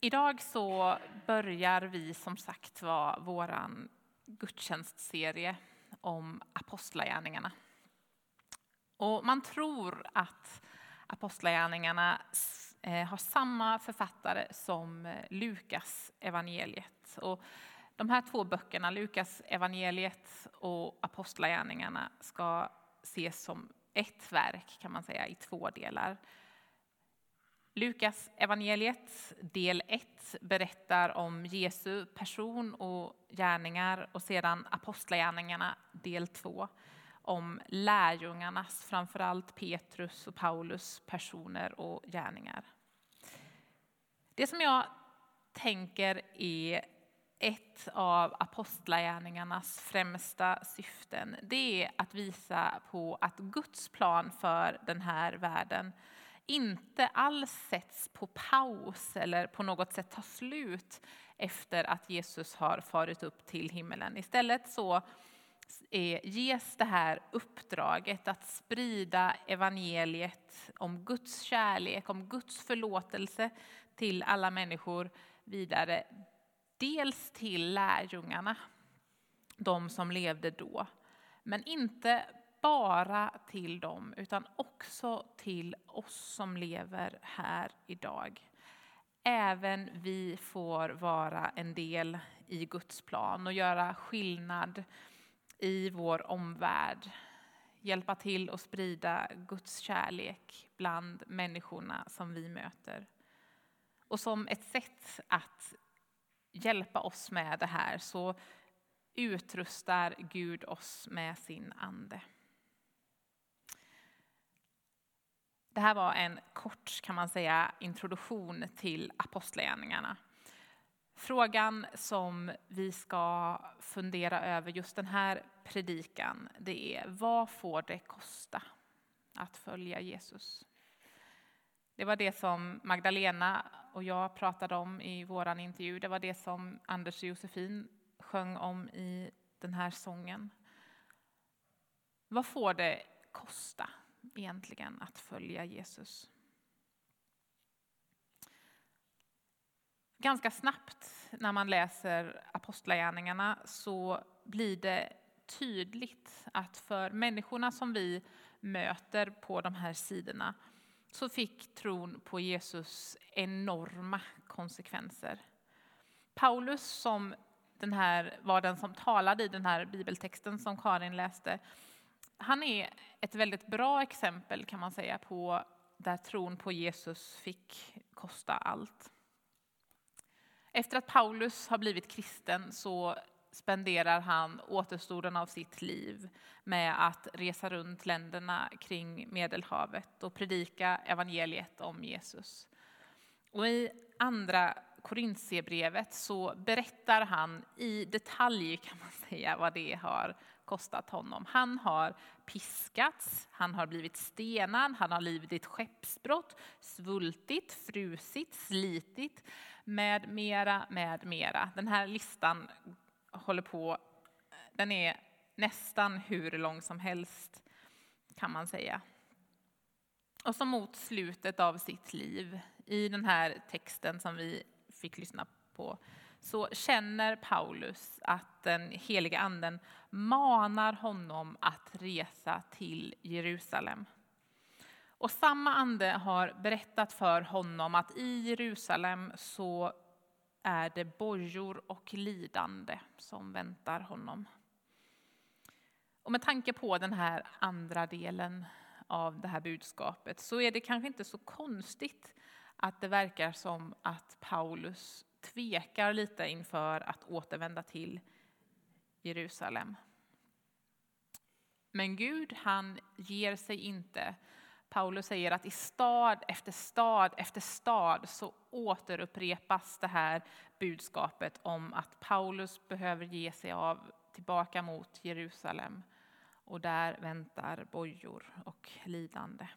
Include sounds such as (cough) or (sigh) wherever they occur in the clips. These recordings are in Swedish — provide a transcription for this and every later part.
Idag så börjar vi som sagt var vår gudstjänstserie om apostlagärningarna. Och man tror att apostlagärningarna eh, har samma författare som eh, Lukas evangeliet. Och de här två böckerna, Lukas evangeliet och apostlagärningarna, ska ses som ett verk kan man säga i två delar. Lukas evangeliet del 1 berättar om Jesu person och gärningar och sedan Apostlagärningarna del 2 om lärjungarnas, framförallt Petrus och Paulus personer och gärningar. Det som jag tänker är ett av apostlagärningarnas främsta syften, det är att visa på att Guds plan för den här världen inte alls sätts på paus eller på något sätt tar slut efter att Jesus har farit upp till himmelen. Istället så ges det här uppdraget att sprida evangeliet om Guds kärlek, om Guds förlåtelse till alla människor vidare. Dels till lärjungarna, de som levde då, men inte bara till dem utan också till oss som lever här idag. Även vi får vara en del i Guds plan och göra skillnad i vår omvärld. Hjälpa till att sprida Guds kärlek bland människorna som vi möter. Och som ett sätt att hjälpa oss med det här så utrustar Gud oss med sin ande. Det här var en kort, kan man säga, introduktion till apostlagärningarna. Frågan som vi ska fundera över just den här predikan, det är vad får det kosta att följa Jesus? Det var det som Magdalena och jag pratade om i vår intervju. Det var det som Anders och Josefin sjöng om i den här sången. Vad får det kosta egentligen att följa Jesus? Ganska snabbt när man läser Apostlagärningarna så blir det tydligt att för människorna som vi möter på de här sidorna så fick tron på Jesus enorma konsekvenser. Paulus, som den här, var den som talade i den här bibeltexten som Karin läste, han är ett väldigt bra exempel kan man säga på där tron på Jesus fick kosta allt. Efter att Paulus har blivit kristen så spenderar han återstoden av sitt liv med att resa runt länderna kring Medelhavet och predika evangeliet om Jesus. Och I andra Korintierbrevet så berättar han i detalj kan man säga vad det har kostat honom. Han har piskats, han har blivit stenad, han har lidit skeppsbrott, svultit, frusit, slitit med mera, med mera. Den här listan håller på, den är nästan hur lång som helst kan man säga. Och så mot slutet av sitt liv, i den här texten som vi fick lyssna på, så känner Paulus att den heliga anden manar honom att resa till Jerusalem. Och samma ande har berättat för honom att i Jerusalem så är det bojor och lidande som väntar honom. Och med tanke på den här andra delen av det här budskapet så är det kanske inte så konstigt att det verkar som att Paulus tvekar lite inför att återvända till Jerusalem. Men Gud, han ger sig inte. Paulus säger att i stad efter stad efter stad så återupprepas det här budskapet om att Paulus behöver ge sig av tillbaka mot Jerusalem. Och där väntar bojor och lidande.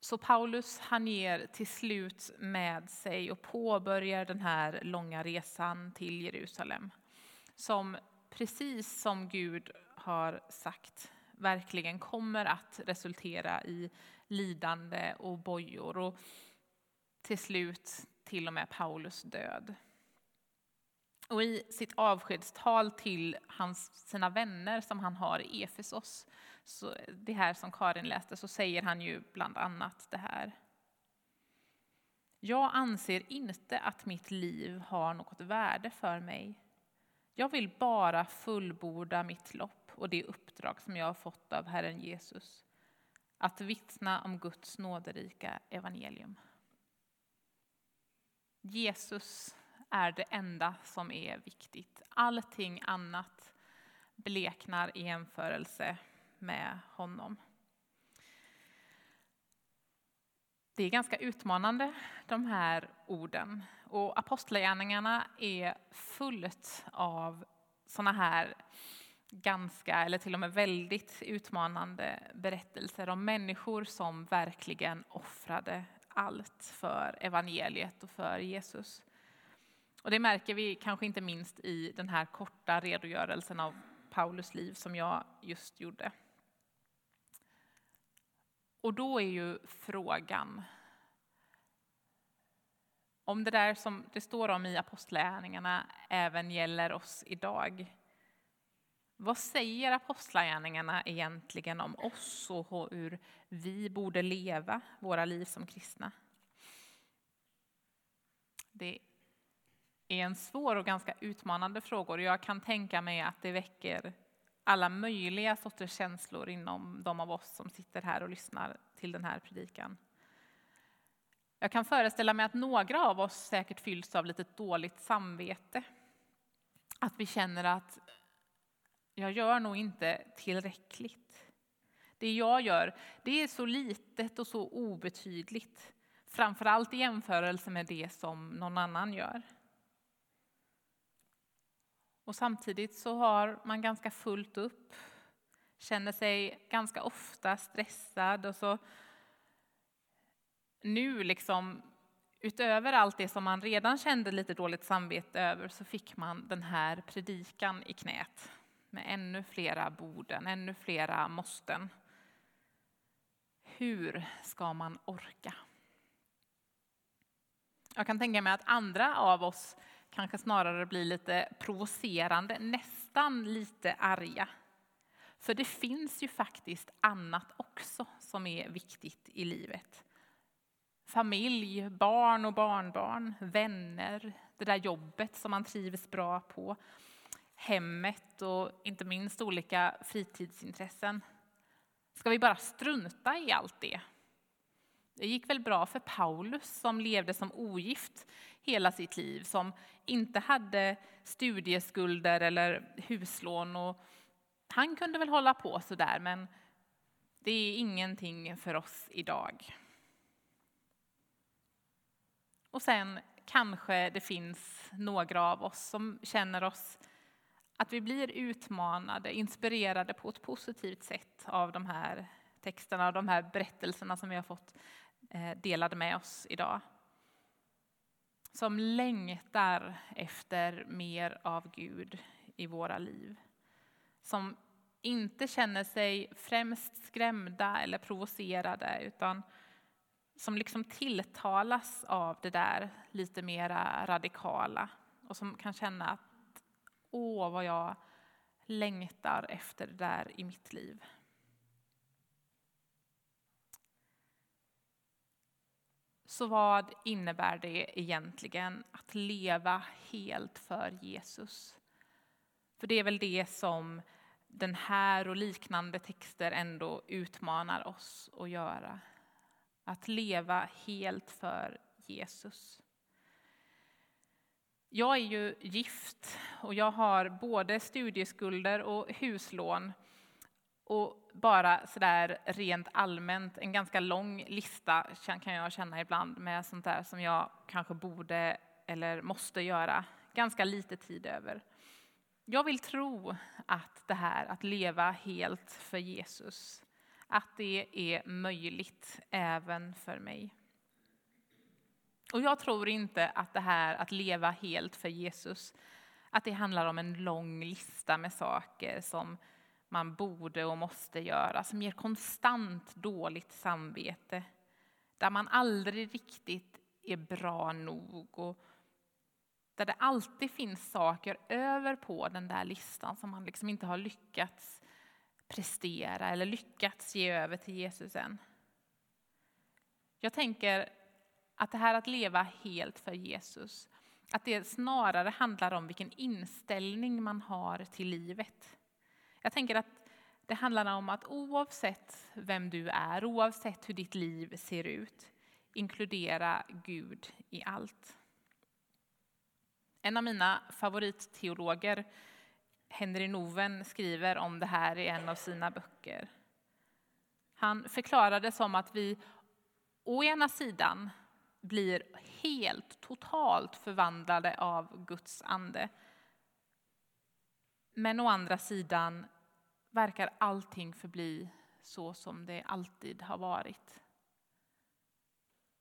Så Paulus han ger till slut med sig och påbörjar den här långa resan till Jerusalem. Som precis som Gud har sagt verkligen kommer att resultera i lidande och bojor. Och till slut till och med Paulus död. Och i sitt avskedstal till hans, sina vänner som han har i Efesos, så det här som Karin läste, så säger han ju bland annat det här. Jag anser inte att mitt liv har något värde för mig. Jag vill bara fullborda mitt lopp och det uppdrag som jag har fått av Herren Jesus. Att vittna om Guds nåderika evangelium. Jesus är det enda som är viktigt. Allting annat bleknar i jämförelse med honom. Det är ganska utmanande, de här orden. Och Apostlagärningarna är fullt av såna här ganska, eller till och med väldigt utmanande berättelser om människor som verkligen offrade allt för evangeliet och för Jesus. Och det märker vi kanske inte minst i den här korta redogörelsen av Paulus liv som jag just gjorde. Och då är ju frågan om det där som det står om i apostlagärningarna även gäller oss idag. Vad säger apostlagärningarna egentligen om oss och hur vi borde leva våra liv som kristna? Det är en svår och ganska utmanande fråga och jag kan tänka mig att det väcker alla möjliga sorters känslor inom de av oss som sitter här och lyssnar till den här predikan. Jag kan föreställa mig att några av oss säkert fylls av lite dåligt samvete. Att vi känner att jag gör nog inte tillräckligt. Det jag gör, det är så litet och så obetydligt. Framförallt i jämförelse med det som någon annan gör. Och samtidigt så har man ganska fullt upp, känner sig ganska ofta stressad och så nu liksom utöver allt det som man redan kände lite dåligt samvete över så fick man den här predikan i knät med ännu flera borden, ännu flera måsten. Hur ska man orka? Jag kan tänka mig att andra av oss kanske snarare blir lite provocerande, nästan lite arga. För det finns ju faktiskt annat också som är viktigt i livet. Familj, barn och barnbarn, vänner, det där jobbet som man trivs bra på, hemmet och inte minst olika fritidsintressen. Ska vi bara strunta i allt det? Det gick väl bra för Paulus som levde som ogift hela sitt liv, som inte hade studieskulder eller huslån. Och han kunde väl hålla på så där, men det är ingenting för oss idag. Och sen kanske det finns några av oss som känner oss att vi blir utmanade, inspirerade på ett positivt sätt av de här texterna och de här berättelserna som vi har fått eh, delade med oss idag. Som längtar efter mer av Gud i våra liv. Som inte känner sig främst skrämda eller provocerade utan som liksom tilltalas av det där lite mera radikala och som kan känna att åh, vad jag längtar efter det där i mitt liv. Så vad innebär det egentligen att leva helt för Jesus? För det är väl det som den här och liknande texter ändå utmanar oss att göra. Att leva helt för Jesus. Jag är ju gift och jag har både studieskulder och huslån. Och bara sådär rent allmänt, en ganska lång lista kan jag känna ibland med sånt där som jag kanske borde eller måste göra. Ganska lite tid över. Jag vill tro att det här att leva helt för Jesus, att det är möjligt även för mig. Och jag tror inte att det här att leva helt för Jesus, att det handlar om en lång lista med saker som man borde och måste göra, alltså som ger konstant dåligt samvete. Där man aldrig riktigt är bra nog och där det alltid finns saker över på den där listan som man liksom inte har lyckats prestera eller lyckats ge över till Jesus än. Jag tänker att det här att leva helt för Jesus, att det snarare handlar om vilken inställning man har till livet. Jag tänker att det handlar om att oavsett vem du är, oavsett hur ditt liv ser ut, inkludera Gud i allt. En av mina favoritteologer, Henry Noven, skriver om det här i en av sina böcker. Han förklarar det som att vi å ena sidan blir helt, totalt förvandlade av Guds ande. Men å andra sidan verkar allting förbli så som det alltid har varit.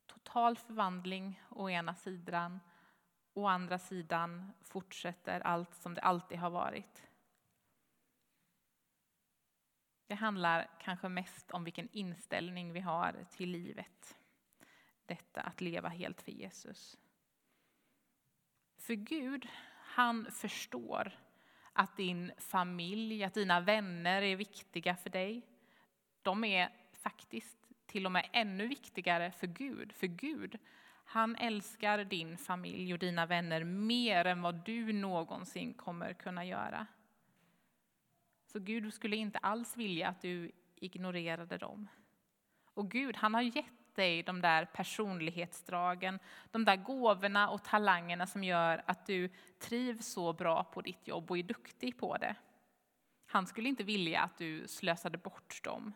Total förvandling å ena sidan, å andra sidan fortsätter allt som det alltid har varit. Det handlar kanske mest om vilken inställning vi har till livet. Detta att leva helt för Jesus. För Gud, han förstår att din familj, att dina vänner är viktiga för dig. De är faktiskt till och med ännu viktigare för Gud. För Gud, han älskar din familj och dina vänner mer än vad du någonsin kommer kunna göra. Så Gud skulle inte alls vilja att du ignorerade dem. Och Gud, han har gett dig de där personlighetsdragen, de där gåvorna och talangerna som gör att du trivs så bra på ditt jobb och är duktig på det. Han skulle inte vilja att du slösade bort dem.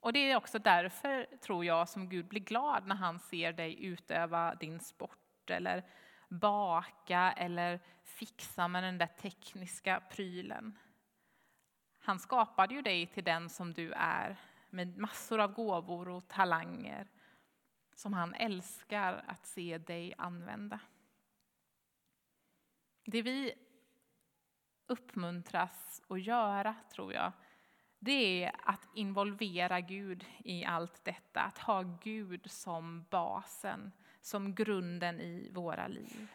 Och det är också därför, tror jag, som Gud blir glad när han ser dig utöva din sport eller baka eller fixa med den där tekniska prylen. Han skapade ju dig till den som du är med massor av gåvor och talanger som han älskar att se dig använda. Det vi uppmuntras att göra, tror jag, det är att involvera Gud i allt detta. Att ha Gud som basen, som grunden i våra liv.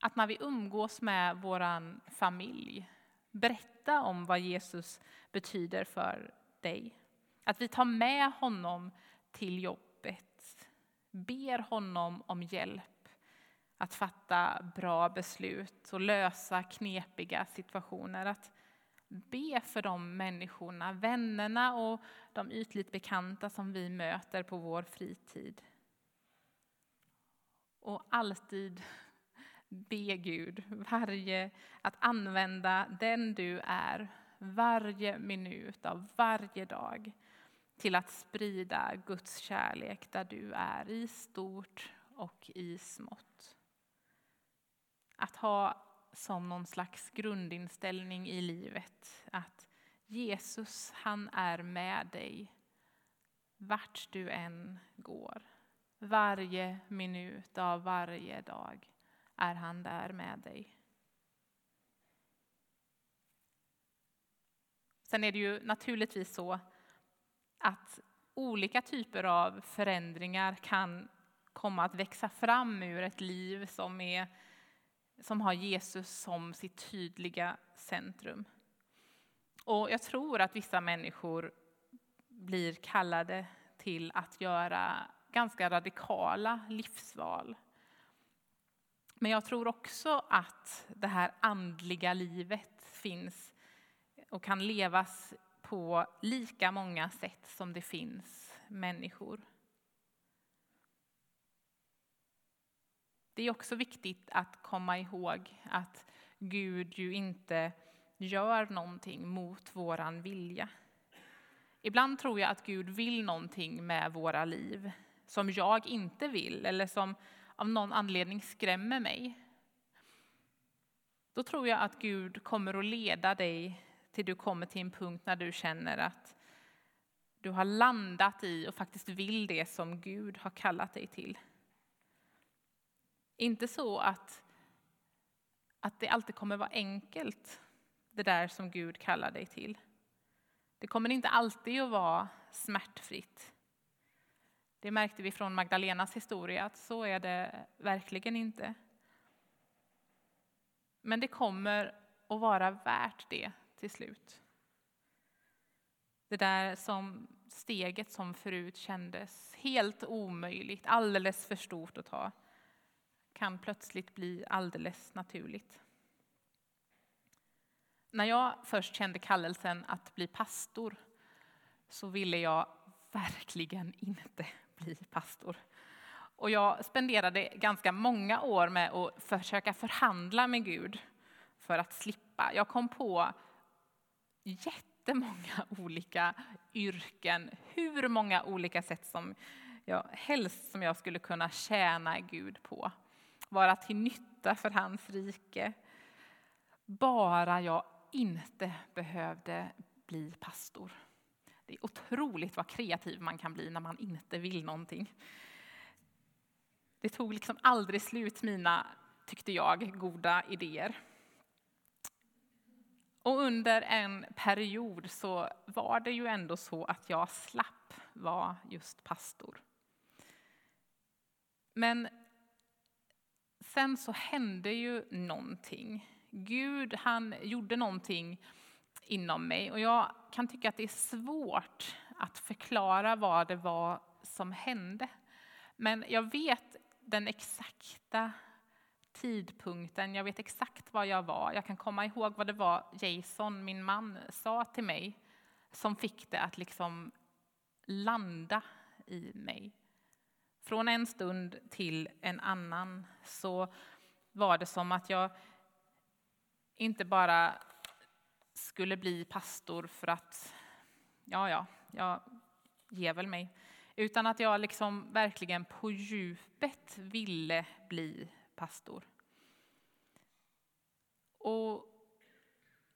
Att när vi umgås med vår familj, berätta om vad Jesus betyder för dig. Att vi tar med honom till jobbet, ber honom om hjälp att fatta bra beslut och lösa knepiga situationer. Att be för de människorna, vännerna och de ytligt bekanta som vi möter på vår fritid. Och alltid be Gud varje, att använda den du är varje minut av varje dag till att sprida Guds kärlek där du är, i stort och i smått. Att ha som någon slags grundinställning i livet att Jesus, han är med dig vart du än går. Varje minut av varje dag är han där med dig. Sen är det ju naturligtvis så att olika typer av förändringar kan komma att växa fram ur ett liv som, är, som har Jesus som sitt tydliga centrum. Och jag tror att vissa människor blir kallade till att göra ganska radikala livsval. Men jag tror också att det här andliga livet finns och kan levas på lika många sätt som det finns människor. Det är också viktigt att komma ihåg att Gud ju inte gör någonting mot våran vilja. Ibland tror jag att Gud vill någonting med våra liv som jag inte vill eller som av någon anledning skrämmer mig. Då tror jag att Gud kommer att leda dig till du kommer till en punkt när du känner att du har landat i och faktiskt vill det som Gud har kallat dig till. Inte så att, att det alltid kommer vara enkelt, det där som Gud kallar dig till. Det kommer inte alltid att vara smärtfritt. Det märkte vi från Magdalenas historia, att så är det verkligen inte. Men det kommer att vara värt det till slut. Det där som steget som förut kändes helt omöjligt, alldeles för stort att ta, kan plötsligt bli alldeles naturligt. När jag först kände kallelsen att bli pastor så ville jag verkligen inte (laughs) bli pastor. Och jag spenderade ganska många år med att försöka förhandla med Gud för att slippa. Jag kom på jättemånga (laughs) olika yrken, hur många olika sätt som jag helst som jag skulle kunna tjäna Gud på. Vara till nytta för hans rike. Bara jag inte behövde bli pastor. Det är otroligt vad kreativ man kan bli när man inte vill någonting. Det tog liksom aldrig slut, mina, tyckte jag, goda idéer. Och under en period så var det ju ändå så att jag slapp vara just pastor. Men sen så hände ju någonting. Gud, han gjorde någonting inom mig och jag kan tycka att det är svårt att förklara vad det var som hände. Men jag vet den exakta tidpunkten, jag vet exakt var jag var. Jag kan komma ihåg vad det var Jason, min man, sa till mig som fick det att liksom landa i mig. Från en stund till en annan så var det som att jag inte bara skulle bli pastor för att, ja, ja, jag ger väl mig. Utan att jag liksom verkligen på djupet ville bli pastor. Och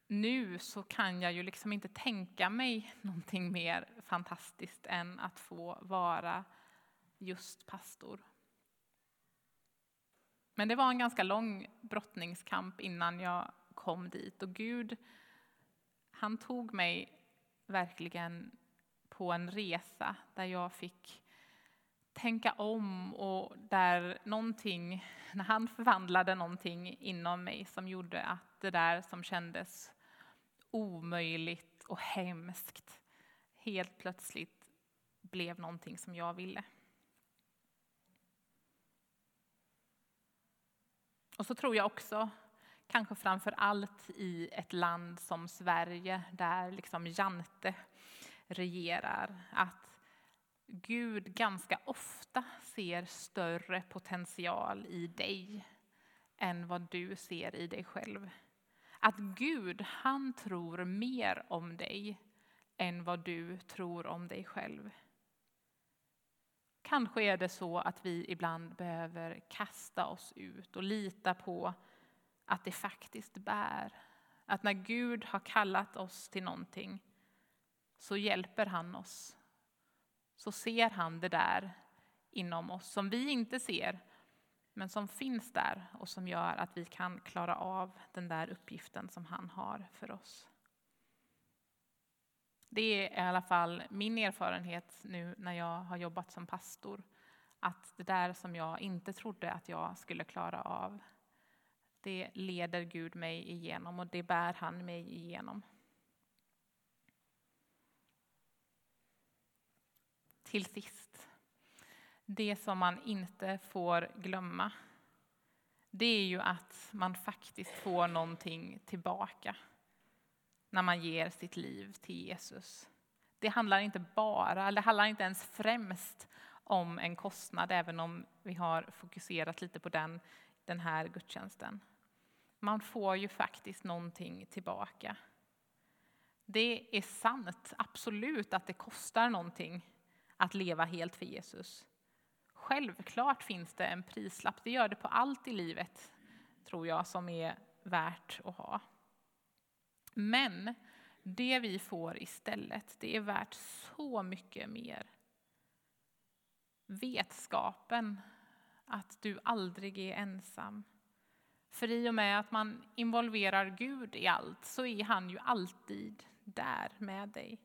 nu så kan jag ju liksom inte tänka mig någonting mer fantastiskt än att få vara just pastor. Men det var en ganska lång brottningskamp innan jag kom dit och Gud, han tog mig verkligen på en resa där jag fick tänka om och där någonting, när han förvandlade någonting inom mig som gjorde att det där som kändes omöjligt och hemskt helt plötsligt blev någonting som jag ville. Och så tror jag också, kanske framför allt i ett land som Sverige där liksom Jante regerar, att Gud ganska ofta ser större potential i dig än vad du ser i dig själv. Att Gud, han tror mer om dig än vad du tror om dig själv. Kanske är det så att vi ibland behöver kasta oss ut och lita på att det faktiskt bär. Att när Gud har kallat oss till någonting så hjälper han oss så ser han det där inom oss som vi inte ser, men som finns där och som gör att vi kan klara av den där uppgiften som han har för oss. Det är i alla fall min erfarenhet nu när jag har jobbat som pastor. Att det där som jag inte trodde att jag skulle klara av, det leder Gud mig igenom och det bär han mig igenom. Till sist. Det som man inte får glömma, det är ju att man faktiskt får någonting tillbaka när man ger sitt liv till Jesus. Det handlar inte bara, eller det handlar inte ens främst om en kostnad, även om vi har fokuserat lite på den, den här gudstjänsten. Man får ju faktiskt någonting tillbaka. Det är sant, absolut, att det kostar någonting att leva helt för Jesus. Självklart finns det en prislapp, det gör det på allt i livet, tror jag, som är värt att ha. Men det vi får istället, det är värt så mycket mer. Vetskapen att du aldrig är ensam. För i och med att man involverar Gud i allt så är han ju alltid där med dig.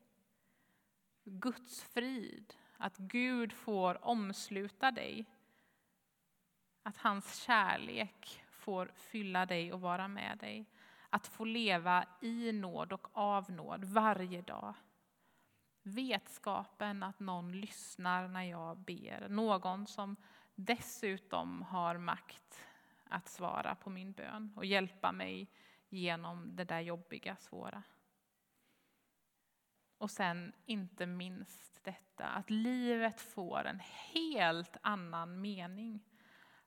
Guds frid, att Gud får omsluta dig. Att hans kärlek får fylla dig och vara med dig. Att få leva i nåd och av nåd varje dag. Vetskapen att någon lyssnar när jag ber. Någon som dessutom har makt att svara på min bön och hjälpa mig genom det där jobbiga, svåra. Och sen inte minst detta att livet får en helt annan mening.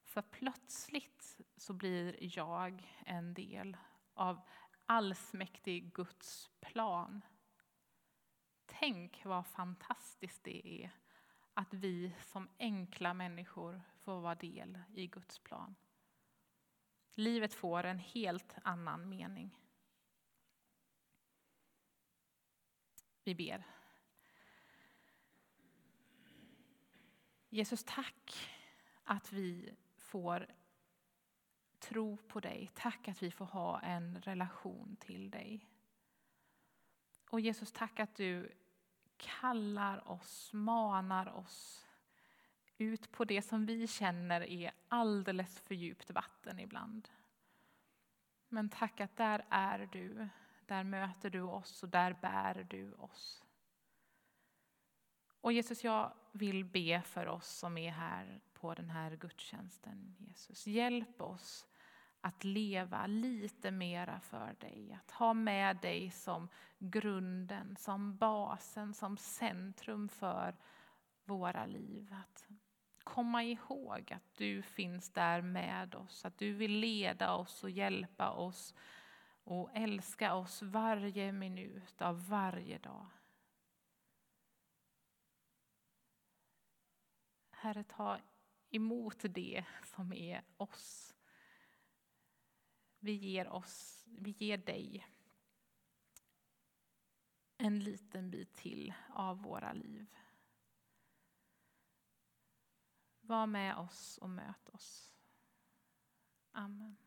För plötsligt så blir jag en del av allsmäktig Guds plan. Tänk vad fantastiskt det är att vi som enkla människor får vara del i Guds plan. Livet får en helt annan mening. Vi ber. Jesus, tack att vi får tro på dig. Tack att vi får ha en relation till dig. Och Jesus, tack att du kallar oss, manar oss ut på det som vi känner är alldeles för djupt vatten ibland. Men tack att där är du, där möter du oss och där bär du oss. Och Jesus, jag vill be för oss som är här på den här gudstjänsten. Jesus, hjälp oss att leva lite mera för dig. Att ha med dig som grunden, som basen, som centrum för våra liv. Att komma ihåg att du finns där med oss, att du vill leda oss och hjälpa oss och älska oss varje minut av varje dag. Herre, ta emot det som är oss. Vi ger, oss, vi ger dig en liten bit till av våra liv. Var med oss och möt oss. Amen.